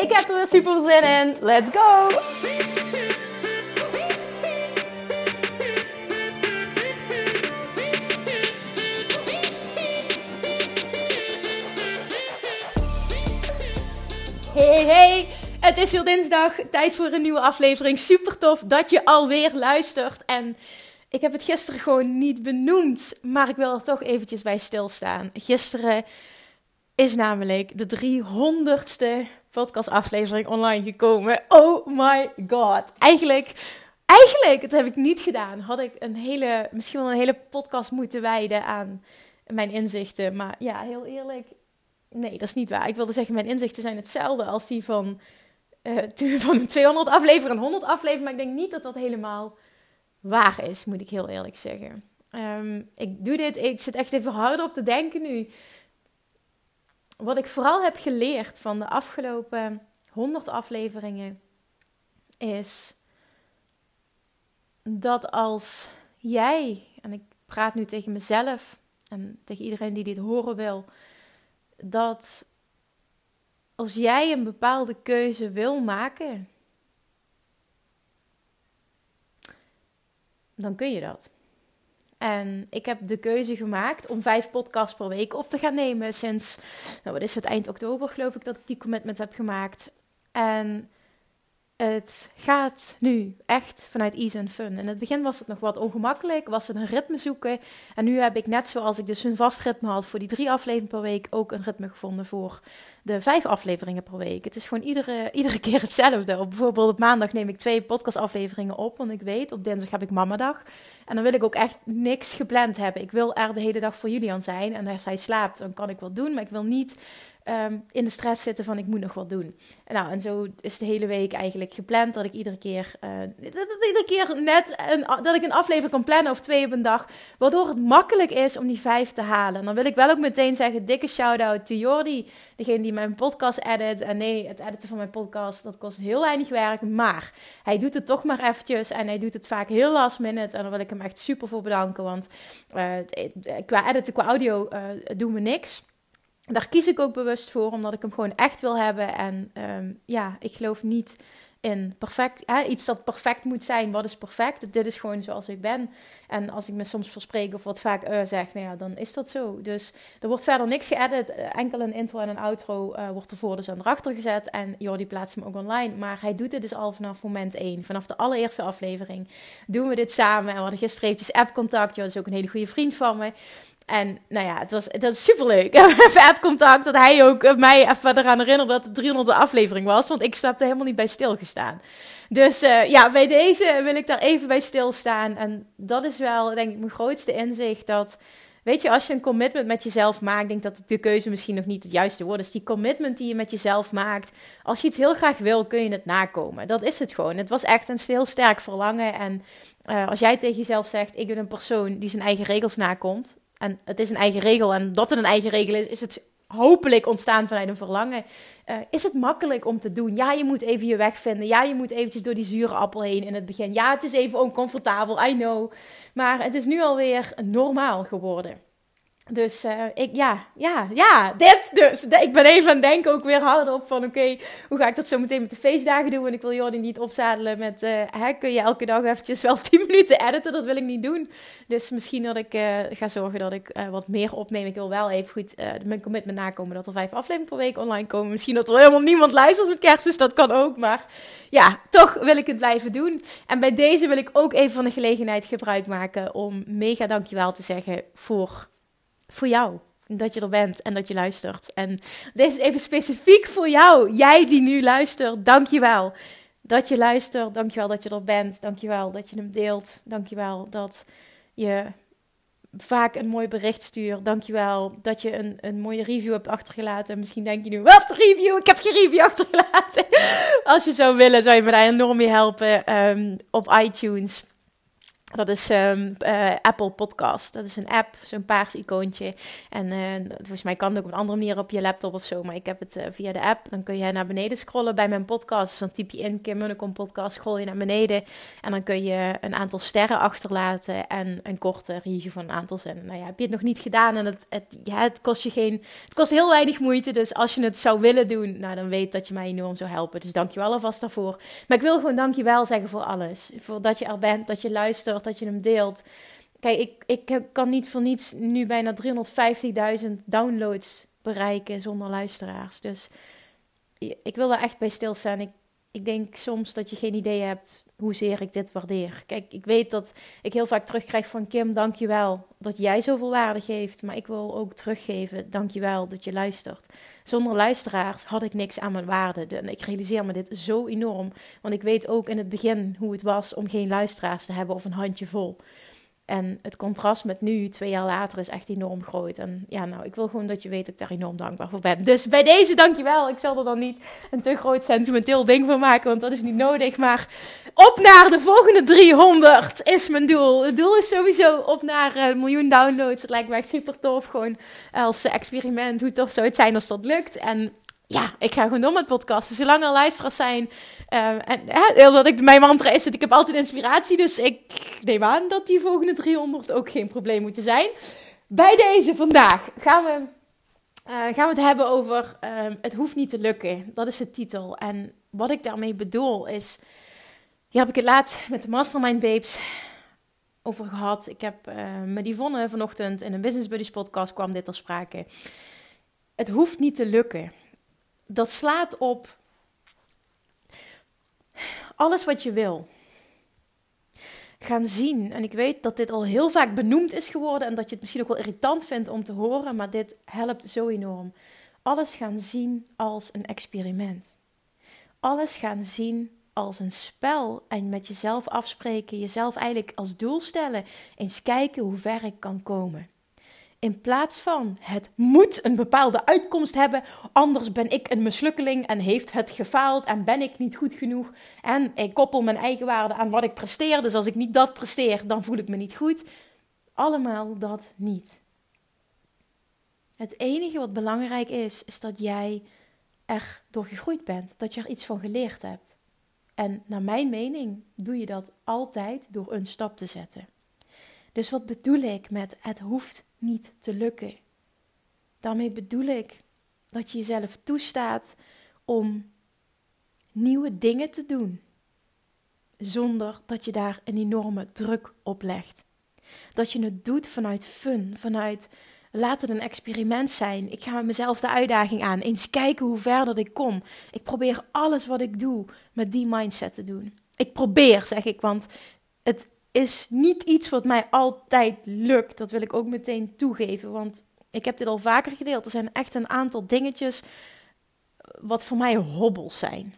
Ik heb er weer super zin in. Let's go! Hey, hey! Het is weer dinsdag, tijd voor een nieuwe aflevering. Super tof dat je alweer luistert. En ik heb het gisteren gewoon niet benoemd, maar ik wil er toch eventjes bij stilstaan. Gisteren is namelijk de 300ste podcastaflevering online gekomen. Oh my god. Eigenlijk, eigenlijk, dat heb ik niet gedaan. Had ik een hele, misschien wel een hele podcast moeten wijden aan mijn inzichten. Maar ja, heel eerlijk, nee, dat is niet waar. Ik wilde zeggen, mijn inzichten zijn hetzelfde als die van uh, van 200 afleveringen, 100 afleveringen. Maar ik denk niet dat dat helemaal waar is, moet ik heel eerlijk zeggen. Um, ik doe dit, ik zit echt even harder op te denken nu. Wat ik vooral heb geleerd van de afgelopen 100 afleveringen is dat als jij, en ik praat nu tegen mezelf en tegen iedereen die dit horen wil, dat als jij een bepaalde keuze wil maken, dan kun je dat. En ik heb de keuze gemaakt om vijf podcasts per week op te gaan nemen. Sinds, nou wat is het, eind oktober geloof ik dat ik die commitment heb gemaakt. En het gaat nu echt vanuit ease en fun. In het begin was het nog wat ongemakkelijk, was het een ritme zoeken. En nu heb ik net zoals ik dus een vast ritme had voor die drie afleveringen per week, ook een ritme gevonden voor de vijf afleveringen per week. Het is gewoon iedere, iedere keer hetzelfde. Op, bijvoorbeeld op maandag neem ik twee podcastafleveringen op, want ik weet, op dinsdag heb ik mamadag. En dan wil ik ook echt niks gepland hebben. Ik wil er de hele dag voor Julian zijn. En als hij slaapt, dan kan ik wat doen. Maar ik wil niet Ehm, in de stress zitten van ik moet nog wat doen. En, nou, en zo is de hele week eigenlijk gepland dat ik iedere keer, dat, iedere keer net een, dat ik een aflevering kan plannen of twee op een dag. Waardoor het makkelijk is om die vijf te halen. En dan wil ik wel ook meteen zeggen, dikke shout-out to Jordi. Degene die mijn podcast edit. En nee, het editen van mijn podcast, dat kost heel weinig werk. Maar hij doet het toch maar eventjes. En hij doet het vaak heel last minute. En daar wil ik hem echt super voor bedanken. Want uh, qua editen, qua audio uh, doen we niks daar kies ik ook bewust voor, omdat ik hem gewoon echt wil hebben. En um, ja, ik geloof niet in perfect, hè, iets dat perfect moet zijn. Wat is perfect? Dit is gewoon zoals ik ben. En als ik me soms verspreek of wat vaak uh, zeg, nou ja, dan is dat zo. Dus er wordt verder niks geëdit. Eh, enkel een intro en een outro uh, wordt ervoor dus aan erachter gezet. En Jordi plaatst hem ook online. Maar hij doet het dus al vanaf moment 1. Vanaf de allereerste aflevering doen we dit samen. En we hadden gisteren eventjes app-contact. Jordi is ook een hele goede vriend van me. En nou ja, het was, dat is superleuk. even app-contact, dat hij ook mij even eraan herinnerde dat het 300 aflevering was. Want ik stapte helemaal niet bij stilgestaan. Dus uh, ja, bij deze wil ik daar even bij stilstaan. En dat is wel, denk ik, mijn grootste inzicht. Dat, weet je, als je een commitment met jezelf maakt, denk dat de keuze misschien nog niet het juiste woord is. Die commitment die je met jezelf maakt. Als je iets heel graag wil, kun je het nakomen. Dat is het gewoon. Het was echt een heel sterk verlangen. En uh, als jij tegen jezelf zegt, ik ben een persoon die zijn eigen regels nakomt en het is een eigen regel. En dat het een eigen regel is, is het hopelijk ontstaan vanuit een verlangen. Uh, is het makkelijk om te doen? Ja, je moet even je weg vinden. Ja, je moet eventjes door die zure appel heen in het begin. Ja, het is even oncomfortabel, I know. Maar het is nu alweer normaal geworden. Dus uh, ik, ja, ja, ja, dit dus. Ik ben even aan het denken ook weer harder op van, oké, hoe ga ik dat zo meteen met de feestdagen doen? Want ik wil Jordi niet opzadelen met, uh, hè, kun je elke dag eventjes wel 10 minuten editen? Dat wil ik niet doen. Dus misschien dat ik uh, ga zorgen dat ik wat meer opneem. Ik wil wel even goed mijn commitment nakomen dat er vijf afleveringen per week online komen. Misschien dat er helemaal niemand luistert met kerst, dus dat kan ook. Maar ja, toch wil ik het blijven doen. En bij deze wil ik ook even van de gelegenheid gebruik maken om mega dankjewel te zeggen voor voor jou. Dat je er bent en dat je luistert. En dit is even specifiek voor jou. Jij die nu luistert, dankjewel. Dat je luistert, dankjewel dat je er bent. Dankjewel dat je hem deelt. Dankjewel dat je vaak een mooi bericht stuurt. Dankjewel dat je een, een mooie review hebt achtergelaten. Misschien denk je nu, wat review? Ik heb geen review achtergelaten. Als je zou willen, zou je me daar enorm mee helpen um, op iTunes. Dat is um, Apple Podcast. Dat is een app, zo'n paars icoontje. En uh, volgens mij kan het ook op een andere manier op je laptop of zo. Maar ik heb het uh, via de app. Dan kun je naar beneden scrollen bij mijn podcast. Dus dan typ je in Kim podcast, scroll je naar beneden. En dan kun je een aantal sterren achterlaten. En een korte review van een aantal zinnen. Nou ja, heb je het nog niet gedaan en het, het, ja, het kost je geen... Het kost heel weinig moeite. Dus als je het zou willen doen, nou dan weet dat je mij enorm zou helpen. Dus dankjewel alvast daarvoor. Maar ik wil gewoon dankjewel zeggen voor alles. Voor dat je er bent, dat je luistert dat je hem deelt. Kijk, ik, ik kan niet voor niets nu bijna 350.000 downloads bereiken zonder luisteraars. Dus ik wil daar echt bij stilstaan. Ik, ik denk soms dat je geen idee hebt hoezeer ik dit waardeer. Kijk, ik weet dat ik heel vaak terugkrijg van Kim, dankjewel dat jij zoveel waarde geeft. Maar ik wil ook teruggeven, dankjewel dat je luistert. Zonder luisteraars had ik niks aan mijn waarde. En ik realiseer me dit zo enorm. Want ik weet ook in het begin hoe het was om geen luisteraars te hebben of een handje vol. En het contrast met nu, twee jaar later, is echt enorm groot. En ja, nou, ik wil gewoon dat je weet dat ik daar enorm dankbaar voor ben. Dus bij deze, dankjewel. Ik zal er dan niet een te groot sentimenteel ding van maken, want dat is niet nodig. Maar op naar de volgende 300 is mijn doel. Het doel is sowieso op naar een miljoen downloads. Het lijkt me echt super tof, gewoon als experiment. Hoe tof zou het zijn als dat lukt? En ja, ik ga gewoon door met podcasten. Zolang er luisteraars zijn. Uh, en heel dat ik mijn mantra is dat ik heb altijd inspiratie. Dus ik neem aan dat die volgende 300 ook geen probleem moeten zijn. Bij deze vandaag gaan we, uh, gaan we het hebben over uh, het hoeft niet te lukken. Dat is de titel. En wat ik daarmee bedoel is... Hier heb ik het laatst met de Mastermind Babes over gehad. Ik heb met Yvonne vanochtend in een Business Buddies podcast kwam dit ter sprake. Het hoeft niet te lukken dat slaat op alles wat je wil. Gaan zien. En ik weet dat dit al heel vaak benoemd is geworden en dat je het misschien ook wel irritant vindt om te horen, maar dit helpt zo enorm. Alles gaan zien als een experiment. Alles gaan zien als een spel en met jezelf afspreken, jezelf eigenlijk als doel stellen. Eens kijken hoe ver ik kan komen. In plaats van het moet een bepaalde uitkomst hebben, anders ben ik een mislukkeling en heeft het gefaald en ben ik niet goed genoeg. En ik koppel mijn eigen waarde aan wat ik presteer, dus als ik niet dat presteer, dan voel ik me niet goed. Allemaal dat niet. Het enige wat belangrijk is, is dat jij er door gegroeid bent, dat je er iets van geleerd hebt. En naar mijn mening doe je dat altijd door een stap te zetten. Dus wat bedoel ik met het hoeft niet te lukken? Daarmee bedoel ik dat je jezelf toestaat om nieuwe dingen te doen, zonder dat je daar een enorme druk op legt. Dat je het doet vanuit fun, vanuit laat het een experiment zijn. Ik ga met mezelf de uitdaging aan. Eens kijken hoe ver dat ik kom. Ik probeer alles wat ik doe met die mindset te doen. Ik probeer, zeg ik, want het is niet iets wat mij altijd lukt. Dat wil ik ook meteen toegeven. Want ik heb dit al vaker gedeeld. Er zijn echt een aantal dingetjes wat voor mij hobbels zijn.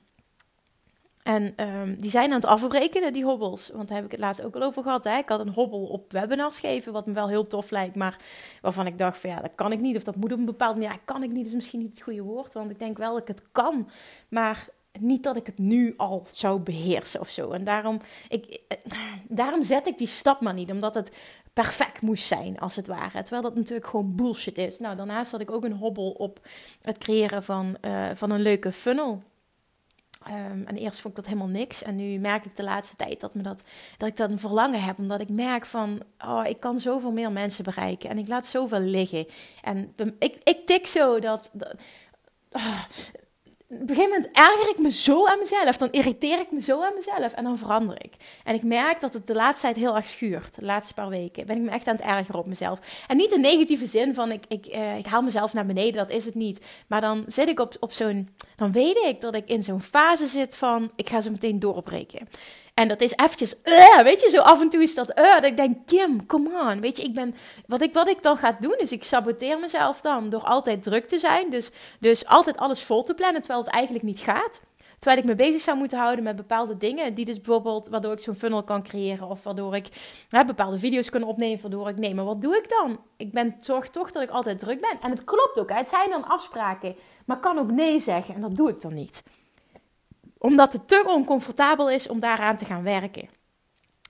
En um, die zijn aan het afrekenen, die hobbels. Want daar heb ik het laatst ook al over gehad. Hè? Ik had een hobbel op webinars geven, wat me wel heel tof lijkt. Maar waarvan ik dacht van ja, dat kan ik niet. Of dat moet op een bepaald manier. Ja, kan ik niet, is misschien niet het goede woord. Want ik denk wel dat ik het kan. Maar niet dat ik het nu al zou beheersen of zo. En daarom, ik, eh, daarom zet ik die stap maar niet, omdat het perfect moest zijn, als het ware. Terwijl dat natuurlijk gewoon bullshit is. Nou, daarnaast had ik ook een hobbel op het creëren van, uh, van een leuke funnel. Um, en eerst vond ik dat helemaal niks. En nu merk ik de laatste tijd dat, me dat, dat ik dat een verlangen heb. Omdat ik merk van, oh, ik kan zoveel meer mensen bereiken. En ik laat zoveel liggen. En ik, ik tik zo dat... oh, op een gegeven moment erger ik me zo aan mezelf. Dan irriteer ik me zo aan mezelf en dan verander ik. En ik merk dat het de laatste tijd heel erg schuurt. De laatste paar weken ben ik me echt aan het ergeren op mezelf. En niet in negatieve zin van ik, ik, uh, ik haal mezelf naar beneden, dat is het niet. Maar dan zit ik op, op zo'n. Dan weet ik dat ik in zo'n fase zit van ik ga ze meteen doorbreken. En dat is eventjes, uh, weet je, zo af en toe is dat, uh, dat ik denk, Kim, come on. Weet je, ik ben, wat ik, wat ik dan ga doen is, ik saboteer mezelf dan door altijd druk te zijn. Dus, dus altijd alles vol te plannen, terwijl het eigenlijk niet gaat. Terwijl ik me bezig zou moeten houden met bepaalde dingen. Die dus bijvoorbeeld, waardoor ik zo'n funnel kan creëren. Of waardoor ik hè, bepaalde video's kan opnemen. Waardoor ik, nee, maar wat doe ik dan? Ik ben, zorg toch dat ik altijd druk ben. En het klopt ook, het zijn dan afspraken. Maar kan ook nee zeggen en dat doe ik dan niet. Omdat het te oncomfortabel is om daaraan te gaan werken.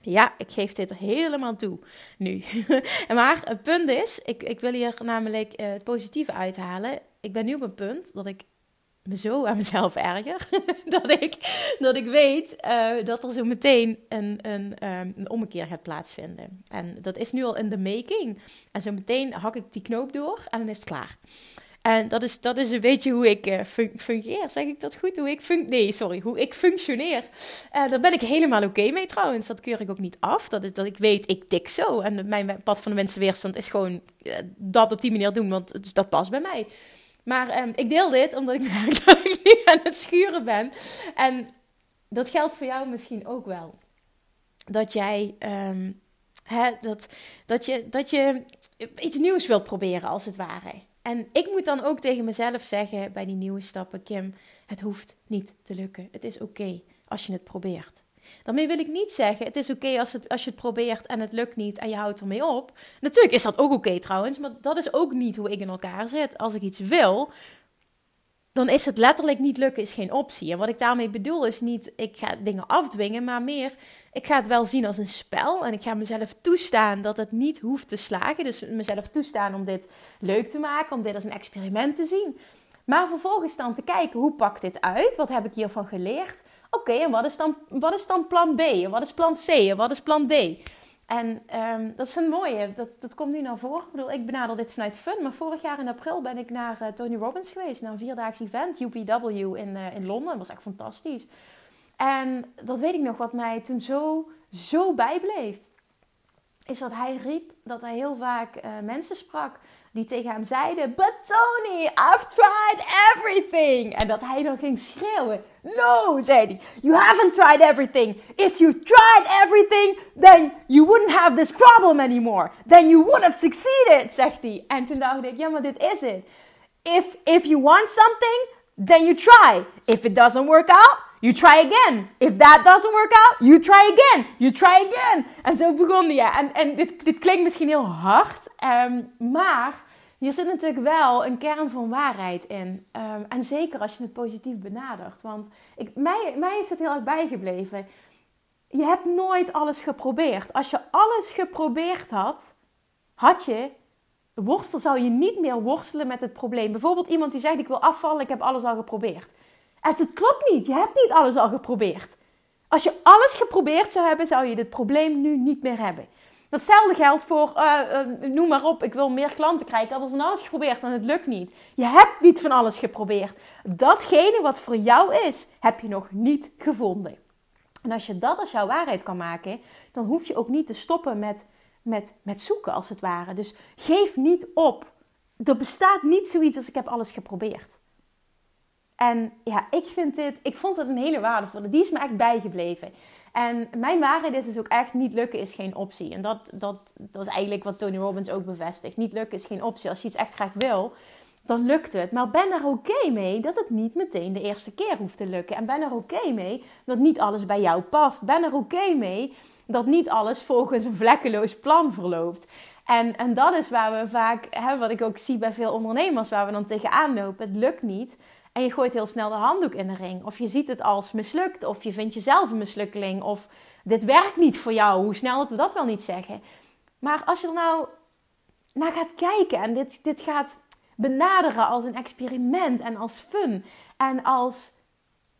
Ja, ik geef dit helemaal toe nu. maar het punt is, ik, ik wil hier namelijk uh, het positieve uithalen. Ik ben nu op een punt dat ik me zo aan mezelf erger. dat, ik, dat ik weet uh, dat er zo meteen een, een, um, een ommekeer gaat plaatsvinden. En dat is nu al in de making. En zo meteen hak ik die knoop door en dan is het klaar. En dat is, dat is een beetje hoe ik uh, fungeer. Zeg ik dat goed? Hoe ik nee, sorry. Hoe ik functioneer. Uh, daar ben ik helemaal oké mee trouwens. Dat keur ik ook niet af. Dat is dat ik weet, ik tik zo. En mijn pad van de mensenweerstand is gewoon uh, dat op die manier doen. Want dat past bij mij. Maar um, ik deel dit omdat ik merk dat ik aan het schuren ben. En dat geldt voor jou misschien ook wel. Dat jij... Hè, dat, dat, je, dat je iets nieuws wilt proberen, als het ware. En ik moet dan ook tegen mezelf zeggen bij die nieuwe stappen, Kim, het hoeft niet te lukken. Het is oké als je het probeert. Daarmee wil ik niet zeggen, het is oké als, als je het probeert en het lukt niet en je houdt ermee op. Natuurlijk is dat ook oké trouwens, maar dat is ook niet hoe ik in elkaar zit. Als ik iets wil, dan is het letterlijk niet lukken is geen optie. En wat ik daarmee bedoel is niet, ik ga dingen afdwingen, maar meer, ik ga het wel zien als een spel. En ik ga mezelf toestaan dat het niet hoeft te slagen. Dus mezelf toestaan om dit leuk te maken, om dit als een experiment te zien. Maar vervolgens dan te kijken, hoe pakt dit uit? Wat heb ik hiervan geleerd? Oké, en wat is, dan, wat is dan plan B? En wat is plan C? En wat is plan D? En um, dat is een mooie. Dat, dat komt nu naar voren. Ik bedoel, ik benader dit vanuit fun. Maar vorig jaar in april ben ik naar uh, Tony Robbins geweest. Naar een vierdaags event, UPW in, uh, in Londen. Dat was echt fantastisch. En dat weet ik nog, wat mij toen zo, zo bijbleef. Is dat hij riep dat hij heel vaak uh, mensen sprak die tegen hem zeiden: But Tony, I've tried everything. En dat hij dan ging schreeuwen: No, zei hij, you haven't tried everything. If you tried everything, then you wouldn't have this problem anymore. Then you would have succeeded, zegt hij. En toen dacht ik: Ja, maar dit is het. If, if you want something, then you try. If it doesn't work out, you try again. If that doesn't work out, you try again. You try again. En zo begon hij. En, en dit, dit klinkt misschien heel hard, um, maar hier zit natuurlijk wel een kern van waarheid in. Um, en zeker als je het positief benadert. Want ik, mij, mij is het heel erg bijgebleven. Je hebt nooit alles geprobeerd. Als je alles geprobeerd had, had je worstel, zou je niet meer worstelen met het probleem. Bijvoorbeeld iemand die zegt: Ik wil afvallen, ik heb alles al geprobeerd. Het klopt niet. Je hebt niet alles al geprobeerd. Als je alles geprobeerd zou hebben, zou je dit probleem nu niet meer hebben. Datzelfde geldt voor, uh, uh, noem maar op, ik wil meer klanten krijgen. Ik heb al van alles geprobeerd en het lukt niet. Je hebt niet van alles geprobeerd. Datgene wat voor jou is, heb je nog niet gevonden. En als je dat als jouw waarheid kan maken, dan hoef je ook niet te stoppen met, met, met zoeken, als het ware. Dus geef niet op. Er bestaat niet zoiets als ik heb alles geprobeerd. En ja, ik vind dit, ik vond het een hele waardevolle. Die is me echt bijgebleven. En mijn waarheid is dus ook echt, niet lukken is geen optie. En dat, dat, dat is eigenlijk wat Tony Robbins ook bevestigt. Niet lukken is geen optie. Als je iets echt graag wil, dan lukt het. Maar ben er oké mee dat het niet meteen de eerste keer hoeft te lukken. En ben er oké mee dat niet alles bij jou past. Ben er oké mee dat niet alles volgens een vlekkeloos plan verloopt. En, en dat is waar we vaak, wat ik ook zie bij veel ondernemers, waar we dan tegenaan lopen. Het lukt niet. En je gooit heel snel de handdoek in de ring. Of je ziet het als mislukt. Of je vindt jezelf een mislukkeling. Of dit werkt niet voor jou. Hoe snel dat we dat wel niet zeggen. Maar als je er nou naar gaat kijken en dit, dit gaat benaderen als een experiment en als fun. En als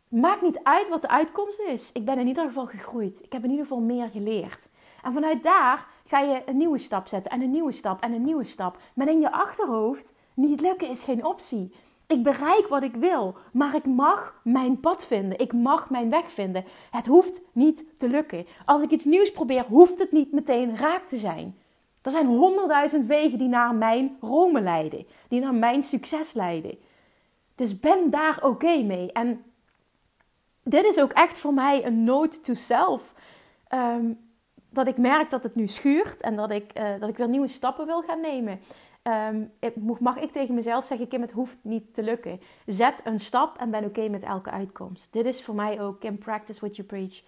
maakt niet uit wat de uitkomst is. Ik ben in ieder geval gegroeid. Ik heb in ieder geval meer geleerd. En vanuit daar ga je een nieuwe stap zetten en een nieuwe stap en een nieuwe stap. Maar in je achterhoofd, niet lukken is geen optie. Ik bereik wat ik wil, maar ik mag mijn pad vinden. Ik mag mijn weg vinden. Het hoeft niet te lukken. Als ik iets nieuws probeer, hoeft het niet meteen raak te zijn. Er zijn honderdduizend wegen die naar mijn Rome leiden, die naar mijn succes leiden. Dus ben daar oké mee. En dit is ook echt voor mij een note to self. Um, dat ik merk dat het nu schuurt en dat ik, uh, dat ik weer nieuwe stappen wil gaan nemen. Um, mag ik tegen mezelf zeggen: Kim, het hoeft niet te lukken. Zet een stap en ben oké met elke uitkomst. Dit is voor mij ook Kim, practice what you preach.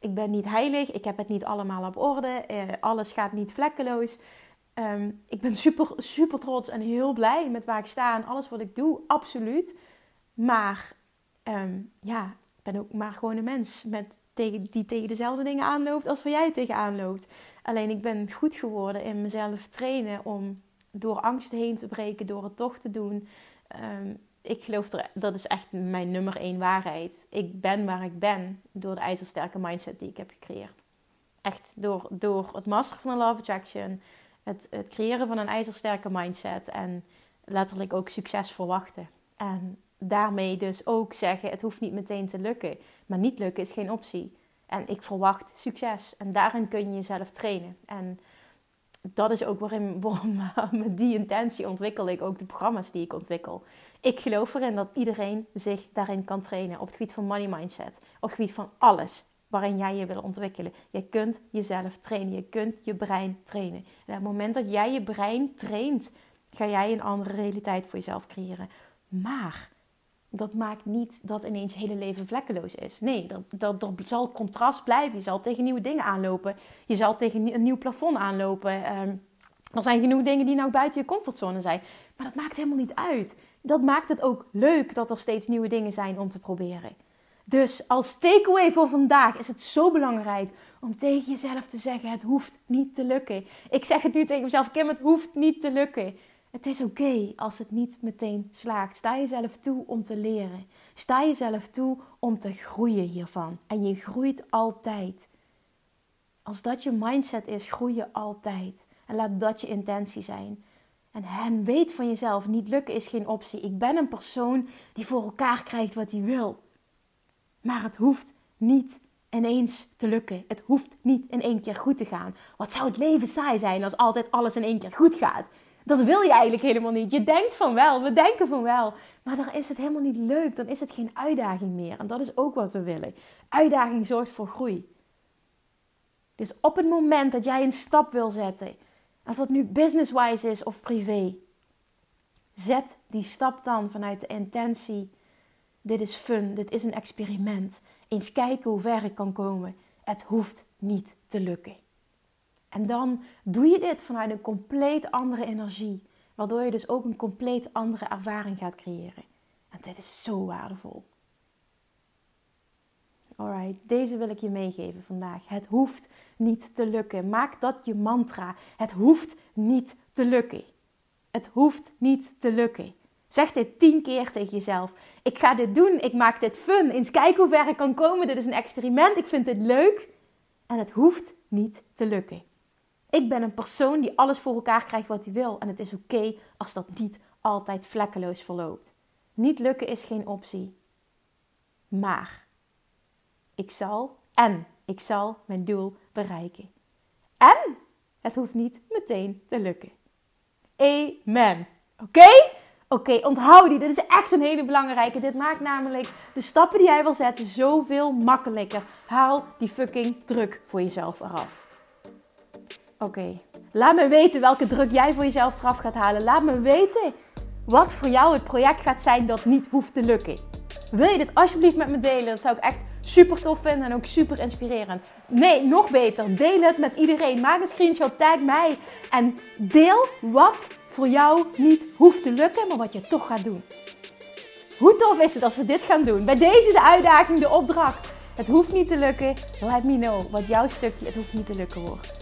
Ik ben niet heilig, ik heb het niet allemaal op orde, uh, alles gaat niet vlekkeloos. Um, ik ben super, super trots en heel blij met waar ik sta en alles wat ik doe, absoluut. Maar um, ja, ik ben ook maar gewoon een mens met, tegen, die tegen dezelfde dingen aanloopt als waar jij tegenaan loopt. Alleen ik ben goed geworden in mezelf trainen om door angst heen te breken, door het toch te doen. Um, ik geloof dat is echt mijn nummer één waarheid. Ik ben waar ik ben door de ijzersterke mindset die ik heb gecreëerd. Echt door, door het masteren van een love attraction, het, het creëren van een ijzersterke mindset en letterlijk ook succes verwachten. En daarmee dus ook zeggen: het hoeft niet meteen te lukken. Maar niet lukken is geen optie. En ik verwacht succes. En daarin kun je jezelf trainen. En dat is ook waarin, waarom met die intentie ontwikkel ik ook de programma's die ik ontwikkel. Ik geloof erin dat iedereen zich daarin kan trainen. Op het gebied van money mindset. Op het gebied van alles waarin jij je wil ontwikkelen. Je kunt jezelf trainen. Je kunt je brein trainen. En op het moment dat jij je brein traint, ga jij een andere realiteit voor jezelf creëren. Maar dat maakt niet dat ineens hele leven vlekkeloos is. Nee, dat, dat, er zal contrast blijven. Je zal tegen nieuwe dingen aanlopen. Je zal tegen een nieuw plafond aanlopen. Um, er zijn genoeg dingen die nou buiten je comfortzone zijn. Maar dat maakt helemaal niet uit. Dat maakt het ook leuk dat er steeds nieuwe dingen zijn om te proberen. Dus als takeaway voor vandaag is het zo belangrijk om tegen jezelf te zeggen: het hoeft niet te lukken. Ik zeg het nu tegen mezelf: Kim, het hoeft niet te lukken. Het is oké als het niet meteen slaagt. Sta jezelf toe om te leren. Sta jezelf toe om te groeien hiervan. En je groeit altijd. Als dat je mindset is, groei je altijd. En laat dat je intentie zijn. En, en weet van jezelf, niet lukken is geen optie. Ik ben een persoon die voor elkaar krijgt wat hij wil. Maar het hoeft niet ineens te lukken. Het hoeft niet in één keer goed te gaan. Wat zou het leven saai zijn als altijd alles in één keer goed gaat? Dat wil je eigenlijk helemaal niet. Je denkt van wel, we denken van wel. Maar dan is het helemaal niet leuk. Dan is het geen uitdaging meer. En dat is ook wat we willen. Uitdaging zorgt voor groei. Dus op het moment dat jij een stap wil zetten, of dat nu business-wise is of privé, zet die stap dan vanuit de intentie: dit is fun, dit is een experiment. Eens kijken hoe ver ik kan komen. Het hoeft niet te lukken. En dan doe je dit vanuit een compleet andere energie. Waardoor je dus ook een compleet andere ervaring gaat creëren. En dit is zo waardevol. Alright, deze wil ik je meegeven vandaag. Het hoeft niet te lukken. Maak dat je mantra. Het hoeft niet te lukken. Het hoeft niet te lukken. Zeg dit tien keer tegen jezelf. Ik ga dit doen. Ik maak dit fun. Eens kijken hoe ver ik kan komen. Dit is een experiment. Ik vind dit leuk. En het hoeft niet te lukken. Ik ben een persoon die alles voor elkaar krijgt wat hij wil. En het is oké als dat niet altijd vlekkeloos verloopt. Niet lukken is geen optie. Maar ik zal en ik zal mijn doel bereiken. En het hoeft niet meteen te lukken. Amen. Oké? Oké, onthoud die. Dit is echt een hele belangrijke. Dit maakt namelijk de stappen die jij wil zetten zoveel makkelijker. Haal die fucking druk voor jezelf eraf. Oké, laat me weten welke druk jij voor jezelf eraf gaat halen. Laat me weten wat voor jou het project gaat zijn dat niet hoeft te lukken. Wil je dit alsjeblieft met me delen? Dat zou ik echt super tof vinden en ook super inspirerend. Nee, nog beter. Deel het met iedereen. Maak een screenshot, tag mij en deel wat voor jou niet hoeft te lukken, maar wat je toch gaat doen. Hoe tof is het als we dit gaan doen? Bij deze de uitdaging, de opdracht. Het hoeft niet te lukken. Let me know wat jouw stukje het hoeft niet te lukken wordt.